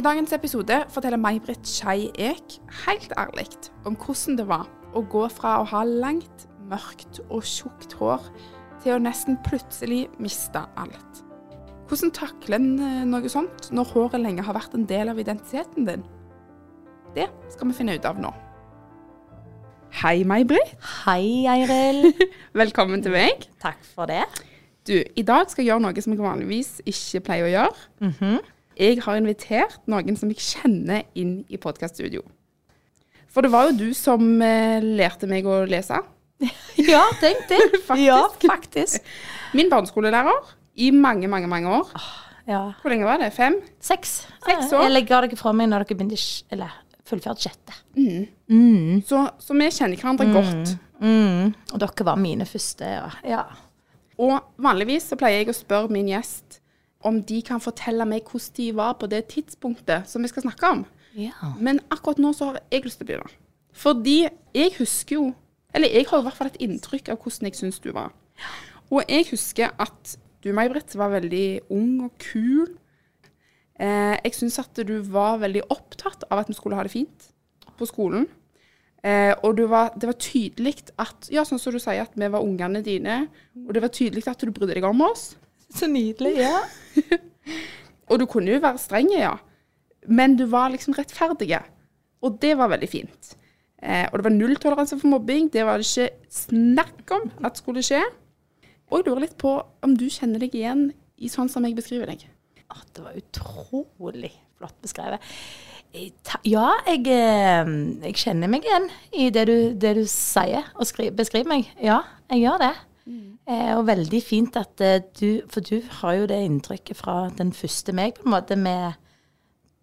I dagens episode forteller May-Britt Skei Ek helt ærlig om hvordan det var å gå fra å ha langt, mørkt og tjukt hår til å nesten plutselig miste alt. Hvordan takler en eh, noe sånt når håret lenge har vært en del av identiteten din? Det skal vi finne ut av nå. Hei, May-Britt. Hei, Eiril. Velkommen til meg. Takk for det. Du, i dag skal jeg gjøre noe som jeg vanligvis ikke pleier å gjøre. Mhm. Jeg har invitert noen som jeg kjenner inn i podkaststudio. For det var jo du som eh, lærte meg å lese. Ja, tenk det. Faktisk. Ja, faktisk. Min barneskolelærer i mange, mange mange år. Ja. Hvor lenge var det? Fem? Seks. Seks år. Jeg legger dere fra meg når dere begynner Eller fullført sjette. Så, så vi kjenner hverandre godt. Mm. Og dere var mine første, ja. ja. Og vanligvis så pleier jeg å spørre min gjest om de kan fortelle meg hvordan de var på det tidspunktet som vi skal snakke om. ja. Men akkurat nå så har jeg lyst til å begynne. Fordi jeg husker jo Eller jeg har i hvert fall et inntrykk av hvordan jeg syns du var. Og jeg husker at du, May-Britt, var veldig ung og kul. Eh, jeg syns at du var veldig opptatt av at vi skulle ha det fint på skolen. Eh, og du var, det var tydelig at Ja, sånn som du sier, at vi var ungene dine. Og det var tydelig at du brydde deg om oss. Så nydelig. Ja. Og du kunne jo være streng, ja. Men du var liksom rettferdig. Og det var veldig fint. Eh, og det var nulltoleranse for mobbing. Det var det ikke snakk om at skulle skje. Og jeg lurer litt på om du kjenner deg igjen i sånn som jeg beskriver deg. Å, det var utrolig flott beskrevet. Ja, jeg, eh, jeg kjenner meg igjen i det du, det du sier og skri, beskriver meg. Ja, jeg gjør det. Eh, og veldig fint at eh, du For du har jo det inntrykket fra den første meg, på en måte, med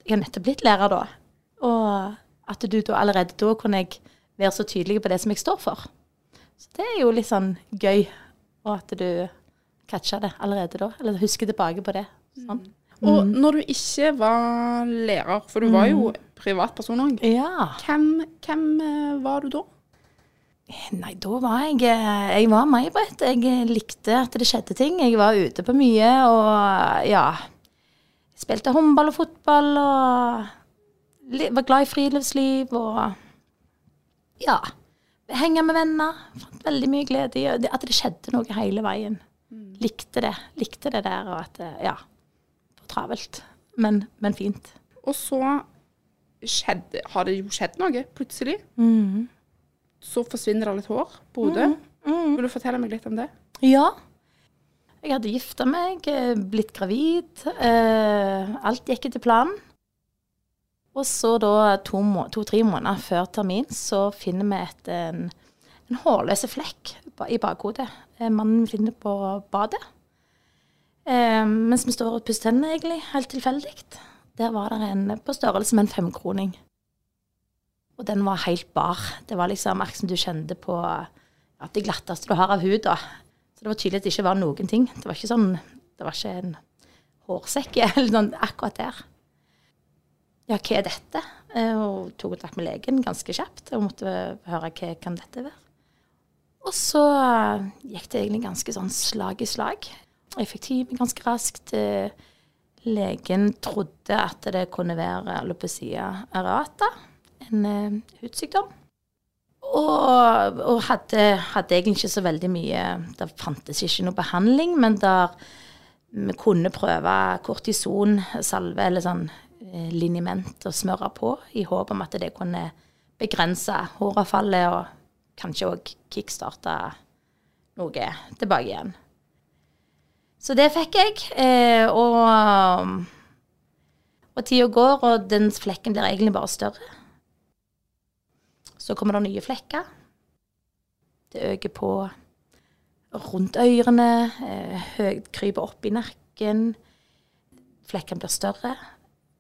Jeg har nettopp blitt lærer da. Og at du da allerede da kunne jeg være så tydelig på det som jeg står for. Så det er jo litt sånn gøy. Og at du catcha det allerede da. Eller husker tilbake på det. Sånn. Og når du ikke var lærer, for du var jo privatperson òg, Ja. hvem, hvem eh, var du da? Nei, da var jeg eh, Jeg var May-Britt. Jeg eh, likte at det skjedde ting. Jeg var ute på mye og ja. Spilte håndball og fotball og var glad i friluftsliv og ja. Henge med venner. Fant veldig mye glede i at det skjedde noe hele veien. Likte det. Likte det der og at Ja. For travelt, men, men fint. Og så skjedde, har det jo skjedd noe, plutselig. Så forsvinner det litt hår på hodet. Vil du fortelle meg litt om det? Ja. Jeg hadde gifta meg, eh, blitt gravid. Eh, alt gikk etter planen. Og så da to-tre to, måneder før termin så finner vi et, en, en hårløs flekk i bakhodet. Eh, mannen finner på badet. Eh, mens vi står og pusser tennene, egentlig, helt tilfeldig. Der var det en på størrelse med en femkroning. Og den var helt bar. Det var liksom akkurat som du kjente på at det glatteste du har av hud. da. Så det var tydelig at det ikke var noen ting. Det var ikke sånn, det var ikke en hårsekk eller noe akkurat der. Ja, hva er dette? Eh, Og tok kontakt med legen ganske kjapt og måtte høre hva kan dette være. Og så eh, gikk det egentlig ganske sånn slag i slag. Jeg fikk time ganske raskt. Eh, Legen trodde at det kunne være alopecia areata, en eh, hudsykdom. Og, og hadde, hadde egentlig ikke så veldig mye Det fantes ikke noe behandling, men der vi kunne prøve kortison, salve eller sånn eh, liniment og smøre på, i håp om at det kunne begrense håravfallet og kanskje òg kickstarte noe tilbake igjen. Så det fikk jeg. Eh, og, og tida går, og den flekken blir egentlig bare større. Så kommer det nye flekker. Det øker på rundt ørene, eh, kryper opp i nakken. Flekkene blir større.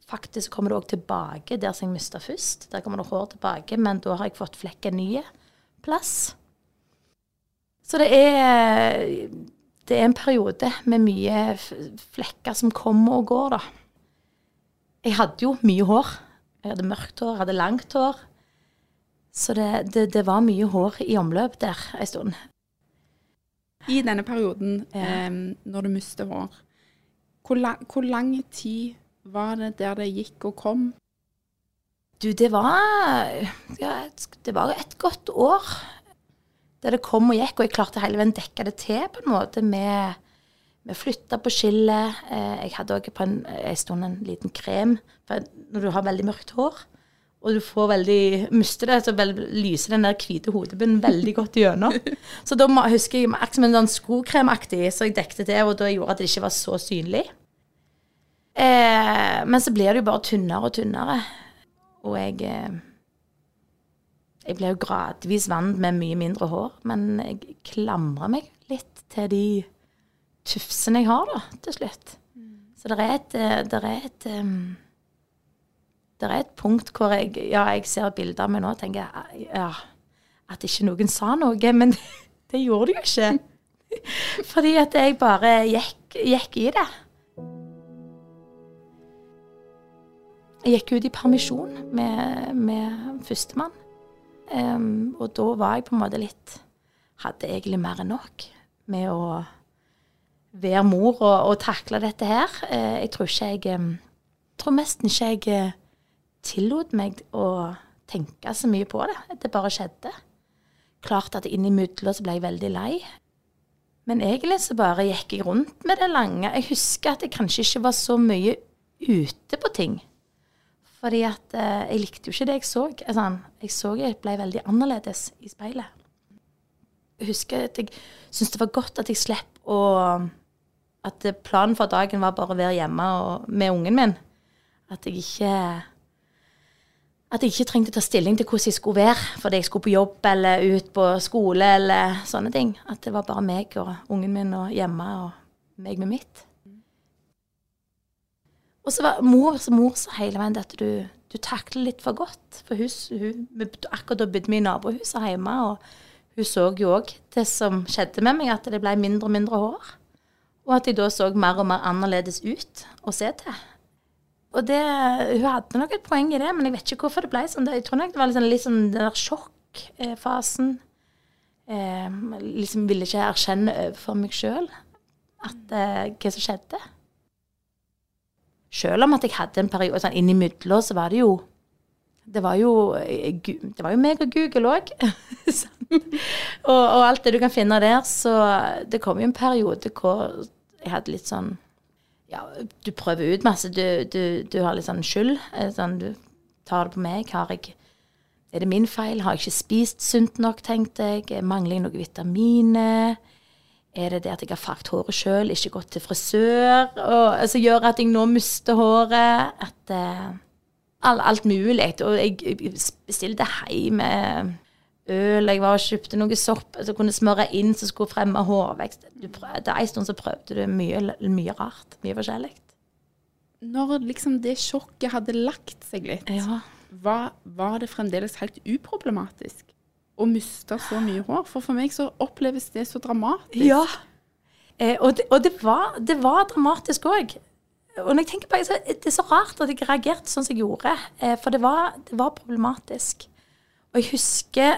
Faktisk kommer det òg tilbake der som jeg mista først. Der kommer det hår tilbake, men da har jeg fått flekken nye plass. Så det er, det er en periode med mye flekker som kommer og går, da. Jeg hadde jo mye hår. Jeg hadde mørkt hår, hadde langt hår. Så det, det, det var mye hår i omløp der en stund. I denne perioden, Ja. eh, når du mister hår, hvor, lang, hvor lang tid var det der det gikk og kom? Du, det var ja, et- Det var et godt år der det kom og gikk, og jeg klarte hele veien dekke det til på en måte med Vi flytta på skillet. Eh, jeg hadde òg på en, en stund en liten krem. For når du har veldig mørkt hår, og du får veldig mister det, så vel, lyser den der hvite hodebunnen veldig godt gjennom. Så da husker jeg akkurat som en sånn skokremaktig, så jeg dekte det, og da gjorde at det ikke var så synlig. Eh, men så blir det jo bare tynnere og tynnere. Og jeg eh, Jeg ble jo gradvis vant med mye mindre hår, men jeg klamrer meg litt til de tufsene jeg har, da, til slutt. Så det er et, eh, det er et em, det er et punkt hvor jeg, ja, jeg ser bilder av meg nå og tenker ja, at ikke noen sa noe, men det gjorde de jo ikke. Fordi at jeg bare gikk, gikk i det. Jeg gikk ut i permisjon med, med førstemann. Um, og da var jeg på en måte litt Hadde egentlig mer enn nok med å være mor og, og takle dette her. Uh, jeg tror ikke jeg um, tror nesten ikke jeg eh, tillot meg å tenke så mye på det. Det bare skjedde. Klart at innimellom så ble jeg veldig lei. Men egentlig så bare gikk jeg rundt med det lange. Jeg husker at jeg kanskje ikke var så mye ute på ting. Fordi at eh, jeg likte jo ikke det jeg så. Altså, jeg så jeg ble veldig annerledes i speilet. Jeg husker at jeg syntes det var godt at jeg slapp å At planen for dagen var bare å være hjemme og, med ungen min. At jeg ikke at jeg ikke trengte ta stilling til hvordan jeg skulle være fordi jeg skulle på jobb eller ut på skole eller sånne ting. At det var bare meg og ungen min og hjemme og meg med mitt. Og så var mor, så mor sa hele veien at du, du takler litt for godt. For hun, hun, akkurat da bodde vi i nabohuset hjemme, og hun så jo òg det som skjedde med meg, at det ble mindre og mindre hår. Og at jeg da så mer og mer annerledes ut å se til. Og det, hun hadde nok et poeng i det, men jeg vet ikke hvorfor det ble sånn. Jeg tror nok det var liksom, litt sånn den der sjokkfasen. Eh, liksom ville ikke erkjenne overfor meg sjøl eh, hva som skjedde. Sjøl om at jeg hadde en periode sånn innimellom, så var det jo Det var jo, eh, det var jo meg og Google òg. og, og alt det du kan finne der. Så det kom jo en periode hvor jeg hadde litt sånn ja, du prøver ut masse. Du, du, du har litt sånn skyld. eh, Sånn, du tar det på meg. Har jeg, er det min feil? Har jeg ikke spist sunt nok, tenkte jeg? Mangler jeg noen vitaminer? Er det det at jeg har farget håret sjøl, ikke gått til frisør? Og, altså, gjør at jeg nå mister håret? At uh, alt, Alt mulig. Og jeg bestilte hjem øl. Jeg var og kjøpte noe sopp som kunne smøre inn som skulle fremme hårvekst. Du prøv, det er en stund så prøvde du mye, mye rart. Mye forskjellig. Når liksom det sjokket hadde lagt seg litt, Ja. var, var det fremdeles helt uproblematisk å miste så mye hår? For for meg så oppleves det så dramatisk. Ja. Eh, og det, og det, var, det var dramatisk òg. Og når jeg tenker på det, det er så rart at jeg reagerte sånn som jeg gjorde. Eh, for det var, det var problematisk. Og jeg husker,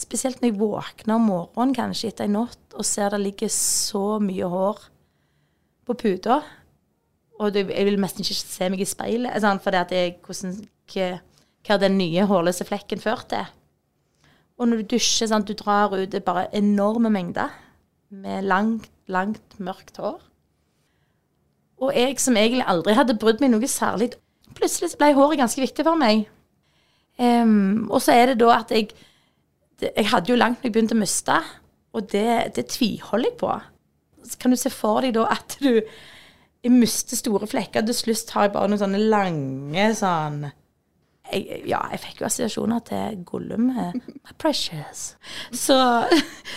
spesielt når jeg våkner om morgenen kanskje etter en natt og ser det ligger så mye hår på puta. Og det, jeg vil nesten ikke se meg i speilet, sånn, for det at jeg, hvordan, hva, den nye hårløse flekken førte til. Og når du dusjer, sant, du drar ut det bare enorme mengder med langt, langt mørkt hår. Og jeg som egentlig aldri hadde brydd meg noe særlig, plutselig ble håret ganske viktig for meg. Um, og så er det da at jeg Jeg hadde jo langt når jeg begynte å miste, og det, det tviholder jeg på. Så kan du se for deg da at du jeg mister store flekker, til slutt har jeg bare noen sånne lange sånn jeg, ja, jeg fikk jo assosiasjoner til Gollum. My precious. Så,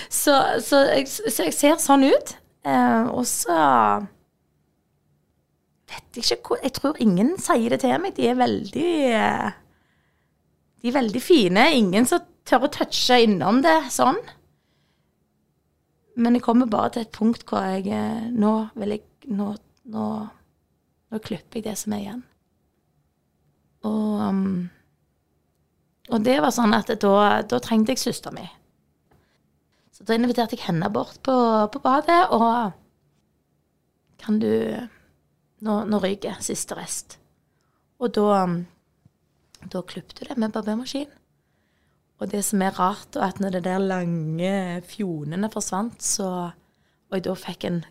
så, så, jeg, så jeg ser sånn ut. Eh, og så vet jeg ikke hvor Jeg tror ingen sier det til meg. De er veldig eh, De er veldig fine. Ingen som tør å touche innom det sånn. Men jeg kommer bare til et punkt hvor jeg eh, Nå vil jeg Nå, nå, nå klipper jeg det som er igjen. Og, um, og det var sånn at da, da trengte jeg søstera mi. Så da inviterte jeg henne bort på, på badet, og kan du Nå, nå ryker siste rest. Og da, um, da klipte du det med barbermaskin. Og det som er rart, er at når det der lange fjonene forsvant, så Og jeg da fikk en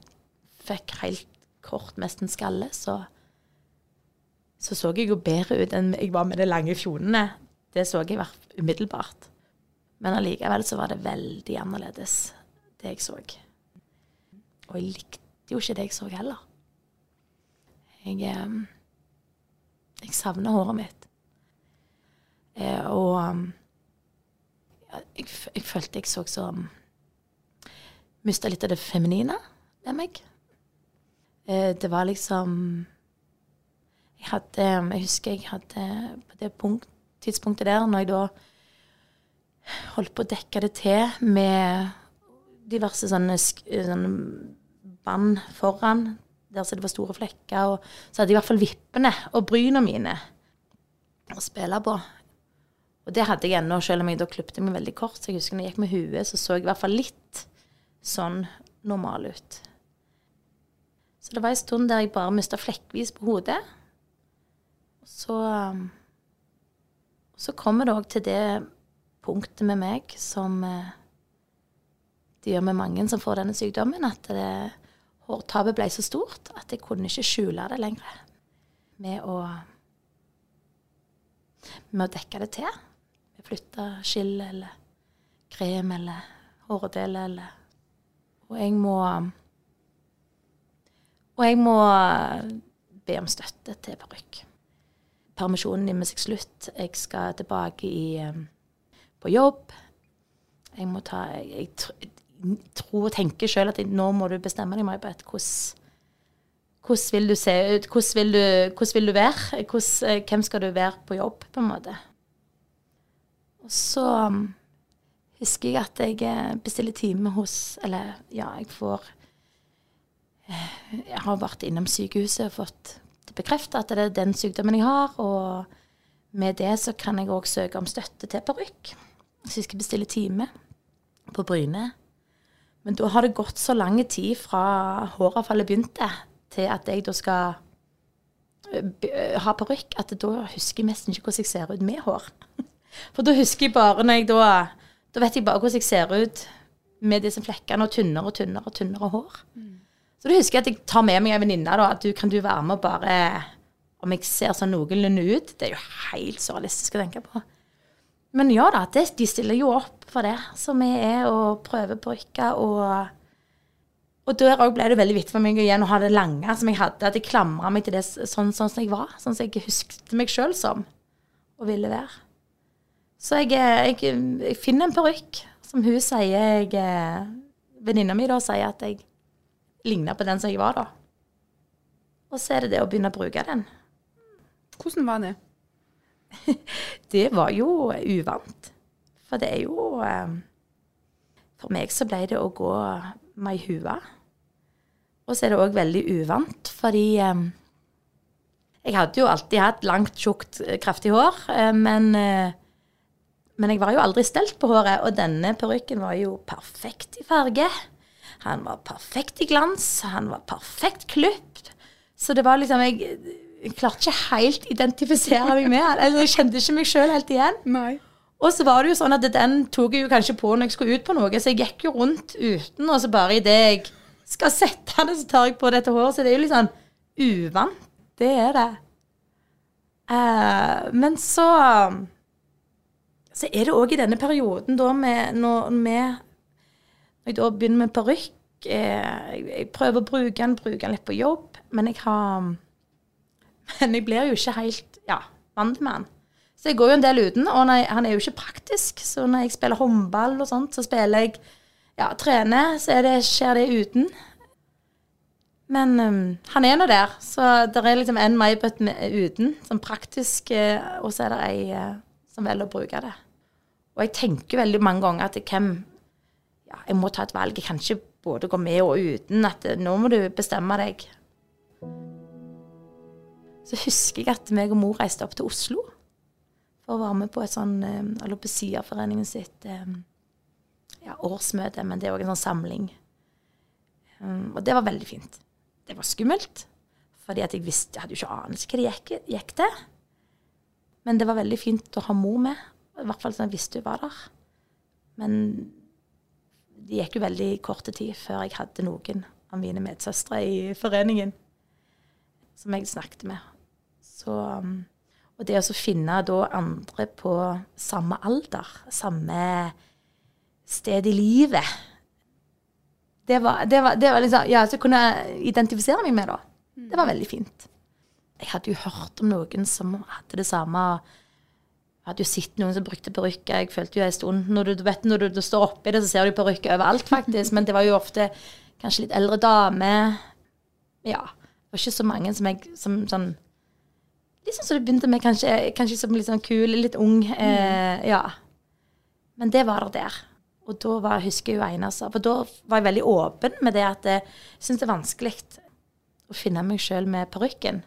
fikk helt kort, nesten skalle, så så så jeg jo bedre ut enn jeg var med de lange fjonene. Det så jeg umiddelbart. Men allikevel så var det veldig annerledes, det jeg så. Og jeg likte jo ikke det jeg så heller. Jeg, eh, jeg savner håret mitt. Eh, og um, jeg, jeg følte jeg så som Mista litt av det feminine ved meg. Eh, det var liksom jeg hadde Jeg husker jeg hadde på det punkt, tidspunktet der, når jeg da holdt på å dekke det til med diverse sånne, sånne bånd foran, der så det var store flekker, og så hadde jeg i hvert fall vippene og bryna mine å spille på. Og det hadde jeg ennå, selv om jeg da klipte meg veldig kort. Så jeg husker når jeg gikk med huet, så så jeg i hvert fall litt sånn normal ut. Så det var en stund der jeg bare mista flekkvis på hodet. Og så Så kommer det òg til det punktet med meg som eh, det gjør med mange som får denne sykdommen, at det, hårtapet ble så stort at jeg kunne ikke skjule det lenger. Med å med å dekke det til. Flytte skill eller krem eller hårdele eller Og jeg må Og jeg må be om støtte til parykk. Permisjonen nærmer seg slutt. Jeg skal tilbake i, eh, på jobb. Jeg må ta Jeg, jeg tr- tror og tenker sjøl at jeg, nå må du bestemme deg, May-Britt. Hvordan hvordan vil du se ut? Hvordan vil du, hvordan vil du være? Hvordan, eh, hvem skal du være på jobb, på en måte? Og så um, husker jeg at jeg eh, bestiller time hos Eller ja, jeg får eh, Jeg har vært innom sykehuset og fått det bekreftet at det er den sykdommen jeg har. Og med det så kan jeg òg søke om støtte til parykk. Så jeg skal bestille time på Bryne. Men da har det gått så lang tid fra håravfallet begynte, til at jeg da skal ø, ha parykk, at da husker jeg nesten ikke hvordan jeg ser ut med hår. For da husker jeg bare når jeg da Da vet jeg bare hvordan jeg ser ut med disse flekkene og tynnere og tynnere og tynnere hår. Så da husker jeg at jeg tar med meg en venninne, da, at du kan du være med og bare Om jeg ser sånn noenlunde ut. Det er jo helt surrealistisk å tenke på. Men ja da, det, de stiller jo opp for det. Så vi er og prøver parykker og Og der òg ble det veldig viktig for meg igjen å ha det lange som jeg hadde. At jeg klamra meg til det sånn, sånn som jeg var. Sånn som jeg husket meg sjøl som og ville være. Så jeg, eh, jeg, jeg finner en parykk som hun sier jeg eh, Venninna mi da sier at jeg ligner på den som jeg var da. Og så er det det å begynne å bruke den. Hvordan var det? Det var jo uvant. For det er jo eh, For meg så ble det å gå meg i huet. Og så er det òg veldig uvant, fordi Jeg hadde jo alltid hatt langt, tjukt, kraftig hår, men men jeg var jo aldri stelt på håret, og denne parykken var jo perfekt i farge. Han var perfekt i glans, han var perfekt klipt. Så det var liksom Jeg, jeg klarte ikke helt identifisere meg med han. Eller jeg kjente ikke meg sjøl helt igjen. Nei. Og så var det jo sånn at den tok jeg jo kanskje på når jeg skulle ut på noe, så jeg gikk jo rundt uten, og så bare idet jeg skal sette det, så tar jeg på dette håret. Så det er jo litt sånn uvant. Det er det. Uh, men så Så er det òg i denne perioden da med når med, Når jeg da begynner med parykk eh, jeg, prøver å bruke den, bruke den litt på jobb, men jeg har Men jeg blir jo ikke helt ja, vant med den. Så jeg går jo en del uten, og jeg, han er jo ikke praktisk. Så når jeg spiller håndball og sånt, så spiller jeg Ja, trener, så det, skjer det uten. Men um, han er nå der, så det er liksom en MyBut uten, sånn praktisk, uh, og så er det ei uh, som velger å bruke det. Og jeg tenker veldig mange ganger at hvem Ja, jeg må ta et valg. Jeg kan ikke både gå med og uten. At nå må du bestemme deg. Så husker jeg at meg og mor reiste opp til Oslo for å være med på et sånn um, Alopecia-foreningen sitt um, ja, årsmøte, men det er òg en sånn samling. Um, og det var veldig fint. Det var skummelt, fordi jeg visste, jeg hadde jo ikke anelse hva det gikk, gikk til. Men det var veldig fint å ha mor med, i hvert fall sånn jeg visste hun var der. Men det gikk jo veldig kort tid før jeg hadde noen av mine medsøstre i foreningen som jeg snakket med. Så, um, og det å finne andre på samme alder, samme sted i livet det var, det var, det var liksom, ja, Så kunne jeg identifisere meg med da. Det var veldig fint. Jeg hadde jo hørt om noen som hadde det samme. Jeg hadde jo sett noen som brukte parykker. Jeg følte jo en stund når du, vet, når du, du står oppi det, så ser du parykker overalt, faktisk. Men det var jo ofte kanskje litt eldre dame. Ja. Det var ikke så mange som jeg som sånn Litt sånn som det begynte med, kanskje, kanskje som litt sånn kul, litt ung. Eh, ja. Men det var det der. Og da var, husker jeg Einar sa For da var jeg veldig åpen med det at jeg syns det er vanskelig å finne meg sjøl med parykken.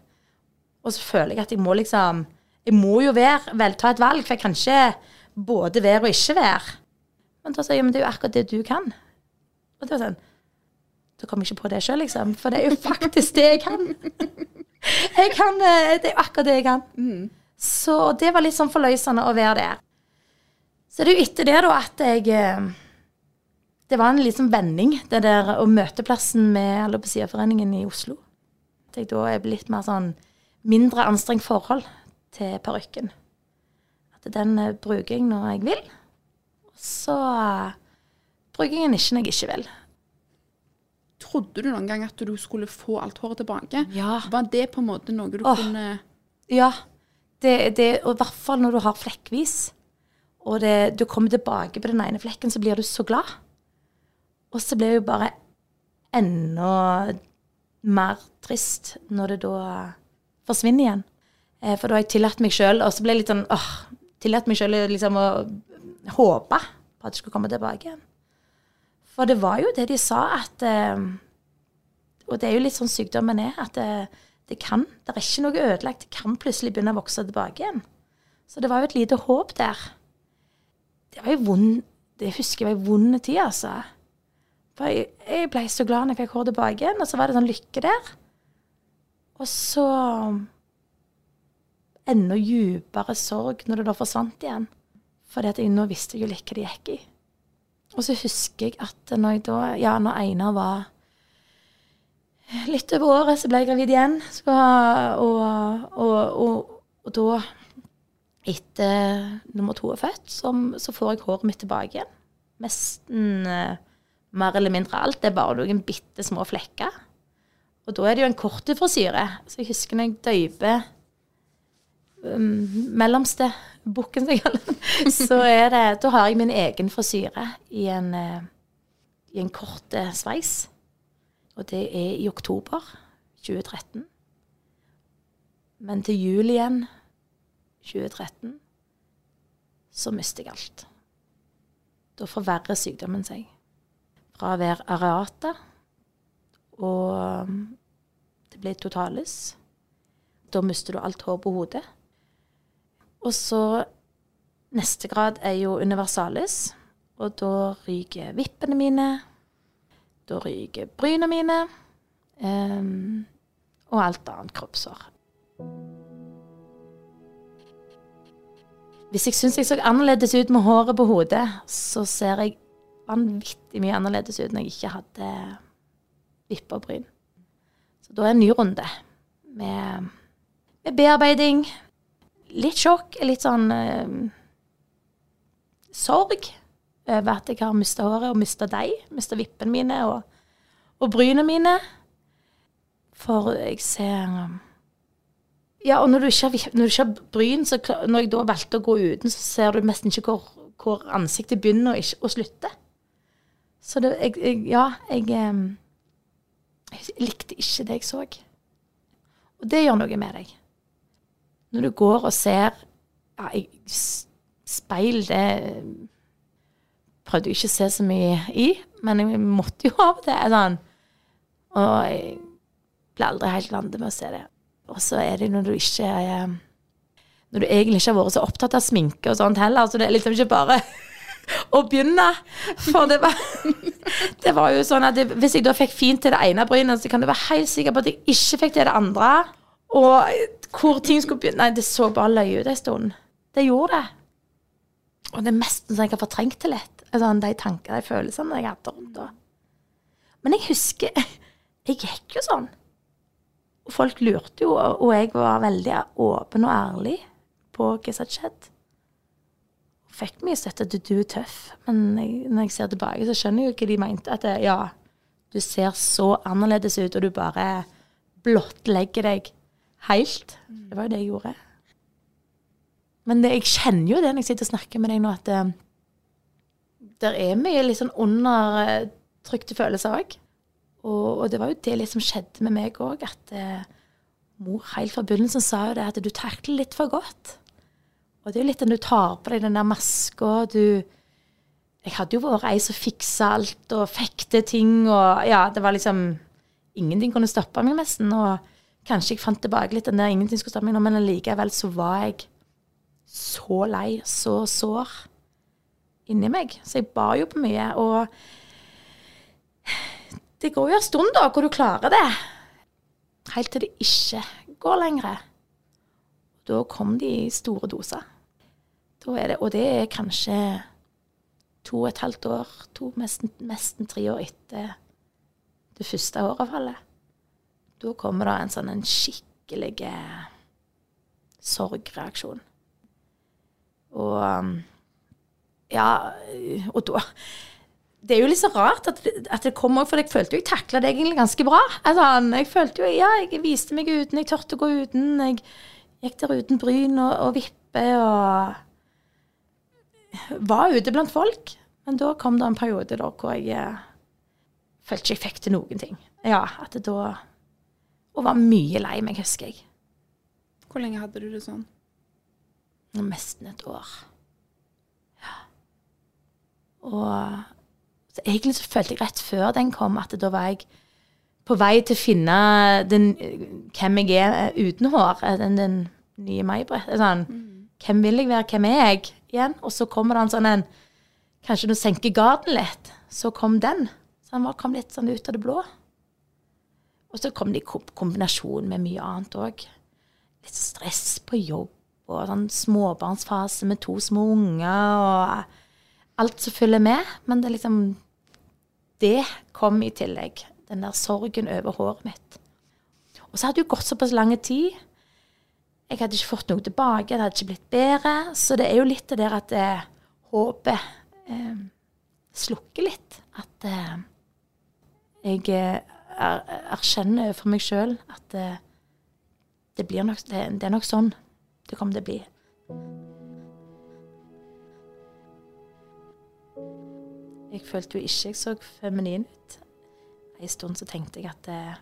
Og så føler jeg at jeg må liksom Jeg må jo være, vel ta et valg, for jeg kan ikke både være og ikke være. Men da sa jeg ja, men det er jo akkurat det du kan. Og det var sånn Da kom jeg ikke på det sjøl, liksom. For det er jo faktisk det jeg kan. Jeg kan eh, Det er jo akkurat det jeg kan. Så det var litt sånn forløsende å være der. Så det er jo etter det, da, at jeg eh, Det var en liksom vending, det der å møteplassen med Alopecia-foreningen i Oslo. At jeg da er blitt mer sånn mindre anstrengt forhold til parykken. At den eh, bruker jeg når jeg vil. Og så eh, bruker jeg den ikke når jeg ikke vil. Trodde du noen gang at du skulle få alt håret tilbake? Ja. Var det på en måte noe du Åh. kunne Ja. Det, det, og i hvert fall når du har flekkvis, og det, du kommer tilbake på den ene flekken, så blir du så glad. Og så blir det jo bare enda mer trist når det da forsvinner igjen. Eh, for da har jeg tillatt meg sjøl, og så ble jeg litt sånn åh, tillatt meg sjøl liksom å håpe på at jeg skulle komme tilbake igjen. For det var jo det de sa, at eh, Og det er jo litt sånn sykdommen er, at det, det kan Det er ikke noe ødelagt. Det kan plutselig begynne å vokse tilbake igjen. Så det var jo et lite håp der. Det var jo vond Det husker jeg var en vond tid, altså. For jeg, jeg ble så glad når jeg fikk hår tilbake igjen, og så var det sånn lykke der. Og så enda dypere sorg når det da forsvant igjen. Jeg nå visste jeg jo litt hva det gikk i. Og så husker jeg at når jeg da Ja, når Einar var litt over året, så ble jeg gravid igjen. Så, og, og, og, og da, etter nummer to er født, så, så får jeg håret mitt tilbake igjen. Nesten eh, mer eller mindre alt. Det er bare noen bitte små flekker. Og da er det jo en kort frisyre. Så jeg husker når jeg døyper um, mellomste bukken, så er det Da har jeg min egen frisyre i en, eh, i en kort eh, sveis. Og det er i oktober 2013. Men til jul igjen 2013 så mister jeg alt. Da forverrer sykdommen seg. Fra å være areata og um, det blir totalis. Da mister du alt hår på hodet. Og så neste grad er jo universalis, og da ryker vippene mine. Da ryker bryna mine. Um, og alt annet kroppshår. Hvis jeg syns jeg så annerledes ut med håret på hodet, så ser jeg vanvittig mye annerledes ut når jeg ikke hadde vipper og bryn. Så da er en ny runde med, med bearbeiding. Litt sjokk, litt sånn eh, sorg over at jeg har mista håret og mista deg. Mista vippene mine og, og brynene mine. For jeg ser um, Ja, og når du ikke har, når du ikke har bryn, så når jeg da valgte å gå uten, så ser du nesten ikke hvor, hvor ansiktet begynner og, ikke, og slutter. Så det, jeg, jeg, ja, jeg, jeg likte ikke det jeg så. Og det gjør noe med deg. Når du går og ser ja, Speil, det prøvde jeg ikke å se så mye i, men jeg måtte jo av det. Sånn. Og jeg ble aldri helt vant med å se det. Og så er det når du ikke er Når du egentlig ikke har vært så opptatt av sminke og sånt heller, så det er liksom ikke bare å begynne. For det var, det var jo sånn at det, hvis jeg da fikk fint til det ene brynet, så kan du være helt sikker på at jeg ikke fikk til det andre. Og hvor ting skulle begynne Nei, det så bare løye ut en stund. Det gjorde det. Og det er mest så jeg har fortrengt det litt. Altså, de tankene, de følelsene jeg hadde rundt det. Men jeg husker Jeg gikk jo sånn. Og folk lurte jo, og jeg var veldig åpen og ærlig på hva som hadde skjedd. Fikk mye støtte at du er tøff, men jeg, når jeg ser tilbake, så skjønner jeg jo hva de mente. At det, ja, du ser så annerledes ut, og du bare blottlegger deg helt. Det var jo det jeg gjorde. Men det, jeg kjenner jo det når jeg sitter og snakker med deg nå, at det, der er mye litt sånn undertrykte følelser òg. Og, og det var jo det som skjedde med meg òg, at eh, mor helt fra begynnelsen sa jo det at du takler litt for godt. Og det er jo litt den du tar på deg den der maska, du Jeg hadde jo vært ei som fiksa alt og fekte ting, og ja, det var liksom Ingenting kunne stoppe meg nesten. Og kanskje jeg fant tilbake litt den der ingenting skulle nå, men allikevel så var jeg så lei, så sår inni meg. Så jeg bar jo på mye. Og det går jo en stund da, hvor du klarer det. Helt til det ikke går lenger. Da kom de i store doser. Er det, og det er kanskje to og et halvt år, to, nesten, tre år etter det første håravfallet. Da kommer det en sånn en skikkelig eh, sorgreaksjon. Og um, ja, og da Det er jo litt så rart at, at det kommer For jeg følte jo jeg takla det egentlig ganske bra. Altså, jeg følte jo Ja, jeg viste meg uten, jeg turte å gå uten. Jeg gikk der uten bryn og, og vippe og Var ute blant folk. Men da kom det en periode da hvor jeg eh, følte ikke jeg fikk til noen ting. Ja, at det da Og var mye lei meg, husker jeg. Hvor lenge hadde du det sånn? Nesten et år. Ja. Og så egentlig så følte jeg rett før den kom, at da var jeg på vei til å finne den, hvem jeg er uten hår. eh, Den, den nye May-Britt. Sånn, Hvem vil jeg være, hvem er jeg igjen? Og så kommer det en sånn en Kanskje du senker garden litt. Så kom den. Så han var- kom litt sånn ut av det blå. Og så kom det i kombinasjon med mye annet òg. Litt stress på jobb og sånn småbarnsfase med to små unger og alt som følger med. Men det liksom Det kom i tillegg. Den der sorgen over håret mitt. Og så hadde det gått såpass lang tid. Jeg hadde ikke fått noe tilbake, det hadde ikke blitt bedre. Så det er jo litt det der at eh, håpet eh, slukker litt. At eh, jeg eh, er, erkjenner for meg sjøl at eh, det, nok, det, det er nok sånn det kommer til å bli. Jeg følte jo ikke jeg så feminin ut. En stund så tenkte jeg at eh,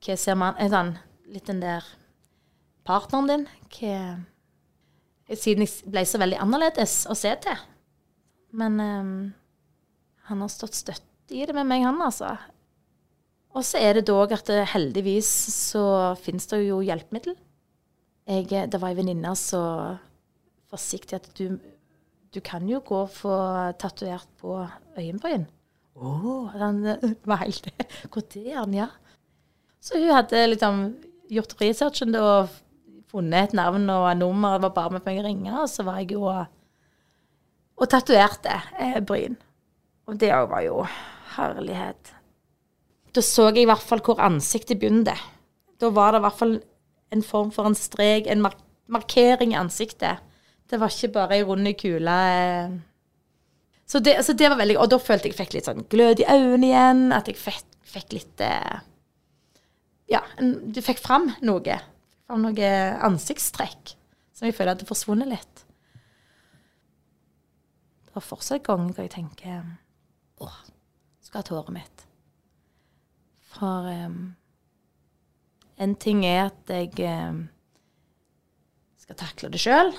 Hva ser man eh, sånn, Litt den der partneren din hva, Siden jeg ble så veldig annerledes å se til. Men um, han har stått støtt i det med meg, han, altså. Og så er det dog at det, heldigvis så finnes det jo hjelpemiddel. Jeg, eh, det var ei venninne som forsiktig at du, du kan jo gå og få tatovert på øyenbryn. Oh, den eh, var helt Hvor det er den, ja. Så hun hadde liksom gjort researchen og funnet et navn og et nummer. Det var bare med meg å ringe, og så var jeg jo og, og tatoverte eh, bryn. Og det òg var jo herlighet. Da så jeg i hvert fall hvor ansiktet begynte. Da var det i hvert fall en form for en strek, en mark markering i ansiktet. Det var ikke bare ei rund kule. Så det, så det var veldig Og da følte jeg jeg fikk litt sånn glød i øynene igjen. At jeg fikk, fikk litt eh, Ja, du fikk fram noe. fram noen ansiktstrekk som jeg føler hadde forsvunnet litt. Det var fortsatt ganger jeg tenker Å, skulle hatt håret mitt. For um, en ting er at jeg um, skal takle det sjøl,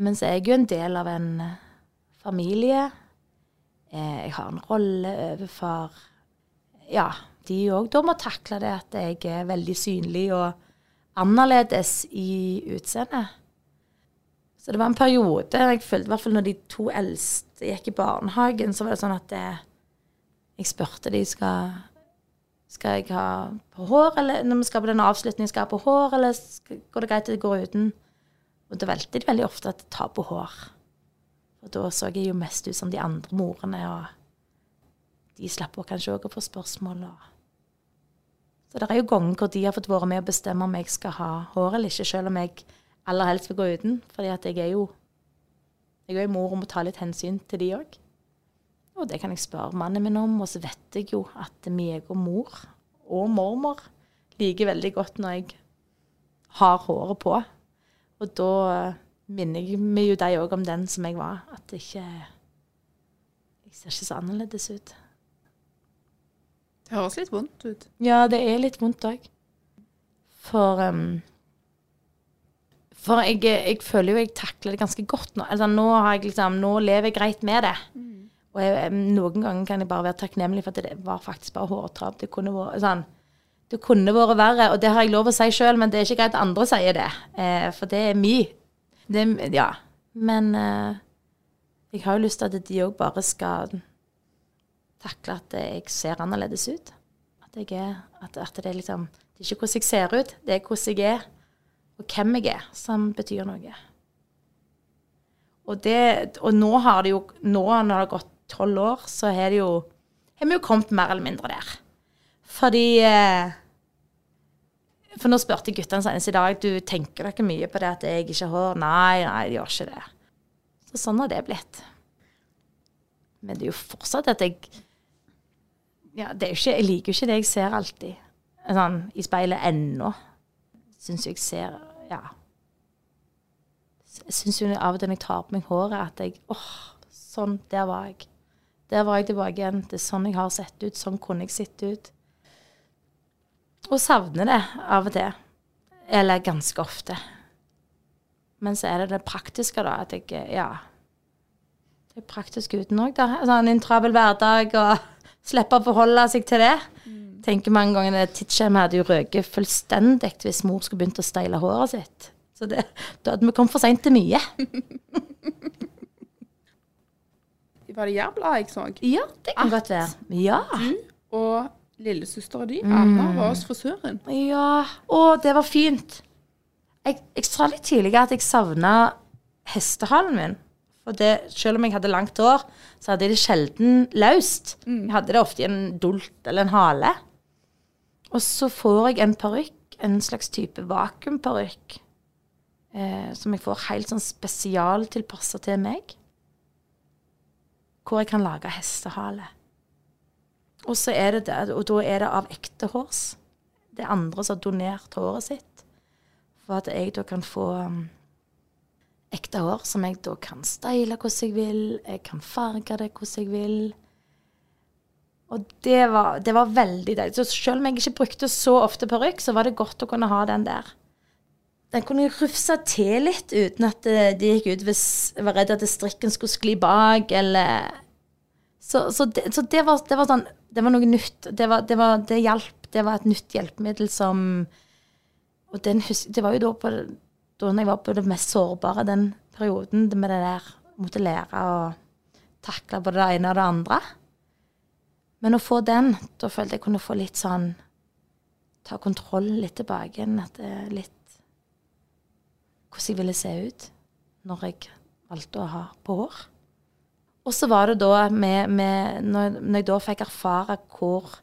men så er jeg jo en del av en eh, familie. Eh, jeg har en rolle overfor Ja, de òg da må takle det at jeg er veldig synlig og annerledes i utseendet. Så det var en periode jeg følte, i hvert fall når de to eldste gikk i barnehagen, så var det sånn at det, jeg spurte de skal skal jeg ha på hår, eller når vi skal på denne avslutningen, skal jeg ha på hår, eller skal, går det greit at jeg går uten? Og da valgte de veldig ofte at jeg tar på hår. Og da så jeg jo mest ut som de andre morene, og de slapp kanskje òg å få spørsmål. og så det er jo ganger hvor de har fått være med å bestemme om jeg skal ha hår eller ikke, selv om jeg aller helst vil gå uten. Fordi at jeg er jo jeg er jo mor og må ta litt hensyn til de òg. Og det kan jeg spørre mannen min om. Og så vet jeg jo at meg og mor og mormor liker veldig godt når jeg har håret på. Og da minner jeg meg jo de òg om den som jeg var. At det ikke Jeg ser ikke så annerledes ut. Det høres litt vondt ut. Ja, det er litt vondt òg. For um, For jeg, jeg, føler jo jeg takler det ganske godt nå. Altså, nå, liksom, nå lever jeg greit med det. Mm. Og jeg, noen ganger kan jeg bare være takknemlig for at det var faktisk bare hårtap. Det kunne vært sånn det kunne vært verre, og det har jeg lov å si sjøl, men det er ikke greit at andre sier det. Eh, for det er mi. Det, ja. Men eh, jeg har jo lyst til at de òg bare skal takle at jeg ser annerledes ut. At, er, at, at det, er liksom, det er ikke hvordan jeg ser ut, det er hvordan jeg er, og hvem jeg er, som betyr noe. Og, det, og nå har det jo Nå når det har gått tolv år, så har vi jo jo kommet mer eller mindre der. Fordi eh, For nå spurte guttene senest i dag du tenker dere mye på det at jeg ikke har hår. Nei, nei, de gjør ikke det. Så sånn har det blitt. Men det er jo fortsatt at jeg ja, det er jo ikke, Jeg liker jo ikke det jeg ser alltid sånn, i speilet ennå. Syns jeg ser Ja. Jeg syns jo av og til når jeg tar på meg håret, at jeg åh, sånn, der var jeg. Der var jeg tilbake igjen. Det er sånn jeg har sett ut. Sånn kunne jeg sett ut. Og savner det av og til. Eller ganske ofte. Men så er det det praktiske, da. At jeg Ja. Det er praktisk uten òg, da. Sånn en travel hverdag og Slippe å forholde seg til det. Mm. Tenker mange ganger tidsskjemaet hadde jo røket fullstendig hvis mor skulle begynt å steile håret sitt. Så det, da hadde vi kommet for seint til mye. Var det Jærbladet jeg så? Ja, det kan godt være. Ja. Du og lillesøstera di, Anna, var hos frisøren. Ja. Å, det var fint. Jeg, jeg sa litt tidligere at jeg savna hestehalen min. For det, selv om jeg hadde langt hår, så hadde jeg det sjelden løst. Mm. Jeg hadde det ofte i en dult eller en hale. Og så får jeg en parykk, en slags type vakuumparykk, eh, som jeg får helt sånn spesialtilpassa til meg. Hvor jeg kan lage hestehale. Og så er det det, og da er det av ekte hårs. Det er andre som har donert håret sitt. For at jeg da kan få um, ekte hår som jeg da kan style hvordan jeg vil. Jeg kan farge det hvordan jeg vil. Og det var, det var veldig deilig. Så selv om jeg ikke brukte så ofte parykk, så var det godt å kunne ha den der. Den kunne jeg rufse til litt uten at det, det gikk ut hvis jeg var redd at strikken skulle skli bak, eller Så, så, det, så det, var, det, var, sånn Det var noe nytt. Det, var, det, var, det hjalp. Det var et nytt hjelpemiddel som Og den, det var jo da på da jeg var på det mest sårbare, den perioden med det der Måtte lære å takle både det ene og det andre. Men å få den, da følte jeg kunne få litt sånn Ta kontroll litt tilbake igjen. At det er litt Hvordan jeg ville se ut når jeg valgte å ha på hår. Og så var det da med, med når, når jeg da fikk erfare hvor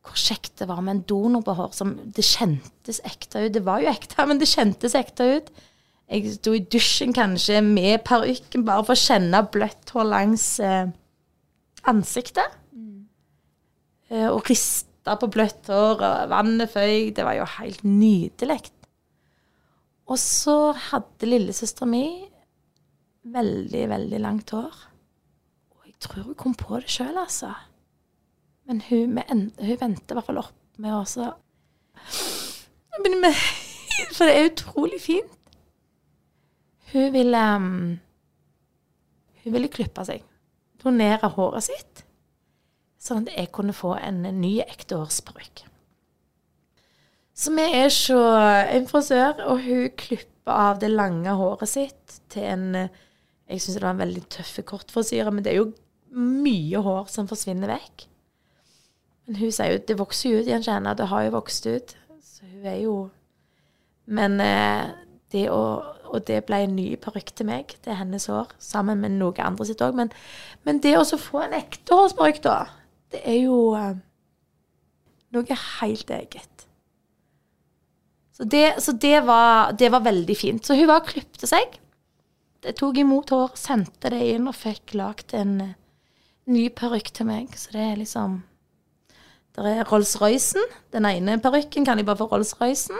hvor kjekt det var med en donor på hår. Som det kjentes ekte ut. Det var jo ekte, men det kjentes ekte ut. Jeg sto i dusjen kanskje med parykken bare for å kjenne bløtt hår langs eh, ansiktet. Mm. Eh, og rista på bløtt hår, og vannet føyk. Det var jo helt nydelig. Og så hadde lillesøstera mi veldig, veldig langt hår. Og jeg tror hun kom på det sjøl, altså. Men hun, hun vendte i hvert fall opp med å så For det er utrolig fint. Hun ville um, Hun ville klippe seg. Donere håret sitt. Sånn at jeg kunne få en ny ekte hårsparykk. Så vi er så en frisør, og hun klipper av det lange håret sitt til en eh, Jeg syns det var en veldig tøff kortfrisyre, men det er jo mye hår som forsvinner vekk. Men hun sier jo det vokser jo ut igjen, jeg. Det har jo vokst ut. Så hun er jo Men eh, det å Og det ble en ny parykk til meg. Det er hennes hår, sammen med noe andre sitt òg. Men, men det å få en ekte hårsparykk, da, det er jo eh, noe helt eget. Så det, så det, var, det var veldig fint. Så hun var og klipte seg. Jeg tok imot hår, sendte det inn og fikk lagd en eh, ny parykk til meg. Så det er liksom Det er Rolls-Roycen. Den ene parykken kan jeg bare få Rolls-Roycen.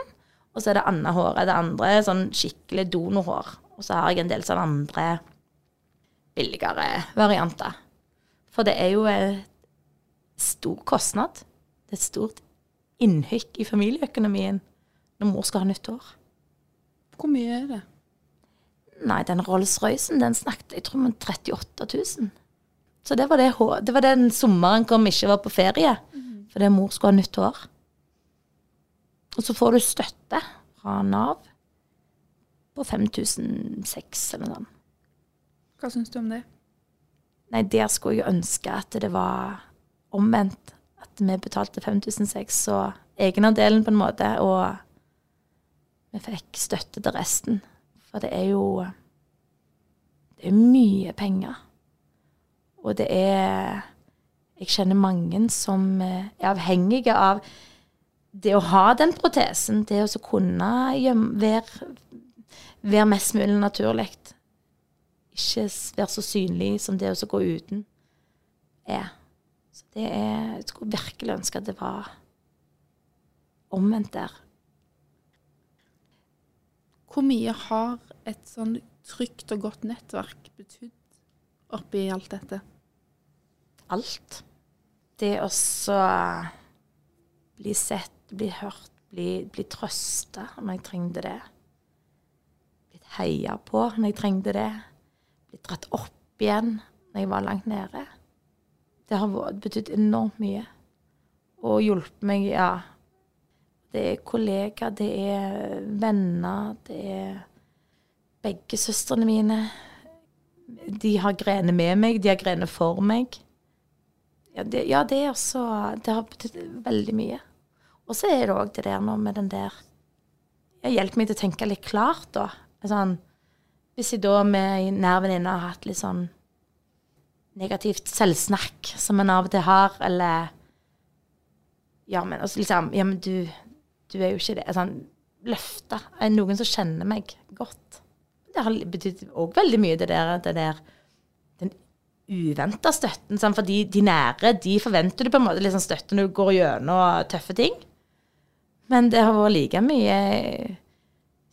Og så er det annet håret. Det andre er sånn skikkelig donorhår. Og så har jeg en del sånn andre billigere varianter. For det er jo en stor kostnad. Det er et stort innhykk i familieøkonomien når mor skal ha nytt hår. Hvor mye er det? Nei, den Rolls-Roycen, den snakket jeg tror om 38 000. Så det var, det, det var den sommeren hvor vi ikke var på ferie. Fordi mor skulle ha nytt hår. Og så får du støtte fra Nav på 5006 eller noe sånt. Hva syns du om det? Nei, der skulle jeg ønske at det var omvendt. At vi betalte 5006, så egenandelen på en måte, og vi fikk støtte til resten. For det er jo Det er mye penger. Og det er Jeg kjenner mange som er avhengige av det å ha den protesen, det å kunne være, være mest mulig naturlig ikke være så synlig som det å gå uten er. Så det er Jeg skulle virkelig ønske at det var omvendt der. Hvor mye har et sånn trygt og godt nettverk betydd oppi alt dette? Alt. Det å bli sett, bli hørt, bli, bli trøsta når jeg trengte det. Blitt heia på når jeg trengte det. Blitt dratt opp igjen når jeg var langt nede. Det har betydd enormt mye. Og hjulpet meg, ja. Det er kollegaer, det er venner, det er begge søstrene mine. De har grener med meg, de har grener for meg. Ja, det, ja, det er også Det har betydd veldig mye. Og så er det òg det der nå med den der Jeg hjelper meg til å tenke litt klart, da. Sånn, hvis jeg da med nær venninne har hatt litt sånn negativt selvsnakk, som en av og til har, eller Ja, men altså liksom Ja, men du, du er jo ikke det. Sånn løfte. Er noen som kjenner meg godt? Det har betydd òg veldig mye, det der, det der den uventa støtten. Sant? For de, de nære de forventer du på en måte sånn støtte når du går gjennom tøffe ting. Men det har vært like mye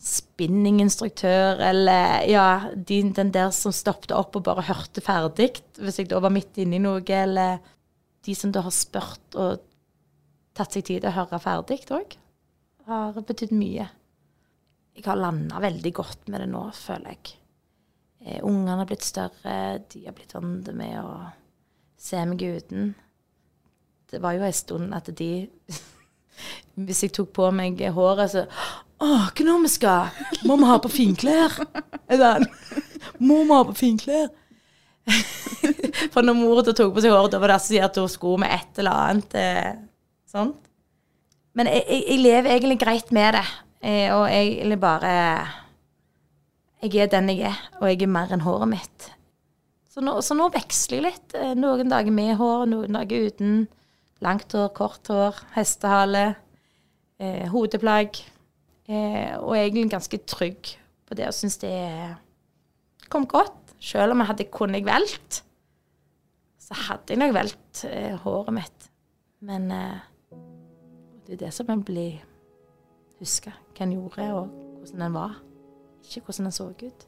spinninginstruktør eller ja, de, den der som stoppet opp og bare hørte ferdig hvis jeg da var midt inne i noe, eller de som da har spurt og tatt seg tid til å høre ferdig òg, har betydd mye. Jeg har landa veldig godt med det nå, føler jeg. Eh, Ungene har blitt større, de har blitt vant med å se meg uten. Det var jo en stund at de Hvis jeg tok på meg håret, så Å, hva nå vi skal? Må vi ha på finklær? Må vi ha på finklær? For når mor tok på seg håret, da var det assosiert hun skulle med et eller annet eh, sånt. Men jeg, jeg, jeg lever egentlig greit med det. Eh, og jeg egentlig bare Jeg er den jeg er, og jeg er mer enn håret mitt. Så nå, så nå veksler jeg litt. Eh, Noen dager med hår, noen dager uten. Langt hår, kort hår, hestehale, eh, hodeplagg. Eh, og jeg er egentlig ganske trygg på det og syns det kom godt. Selv om jeg hadde kunne jeg valgt, så hadde jeg nok valgt eh, håret mitt. Men eh, det er det som en blir huska hva en gjorde, og hvordan en var, ikke hvordan en så ut.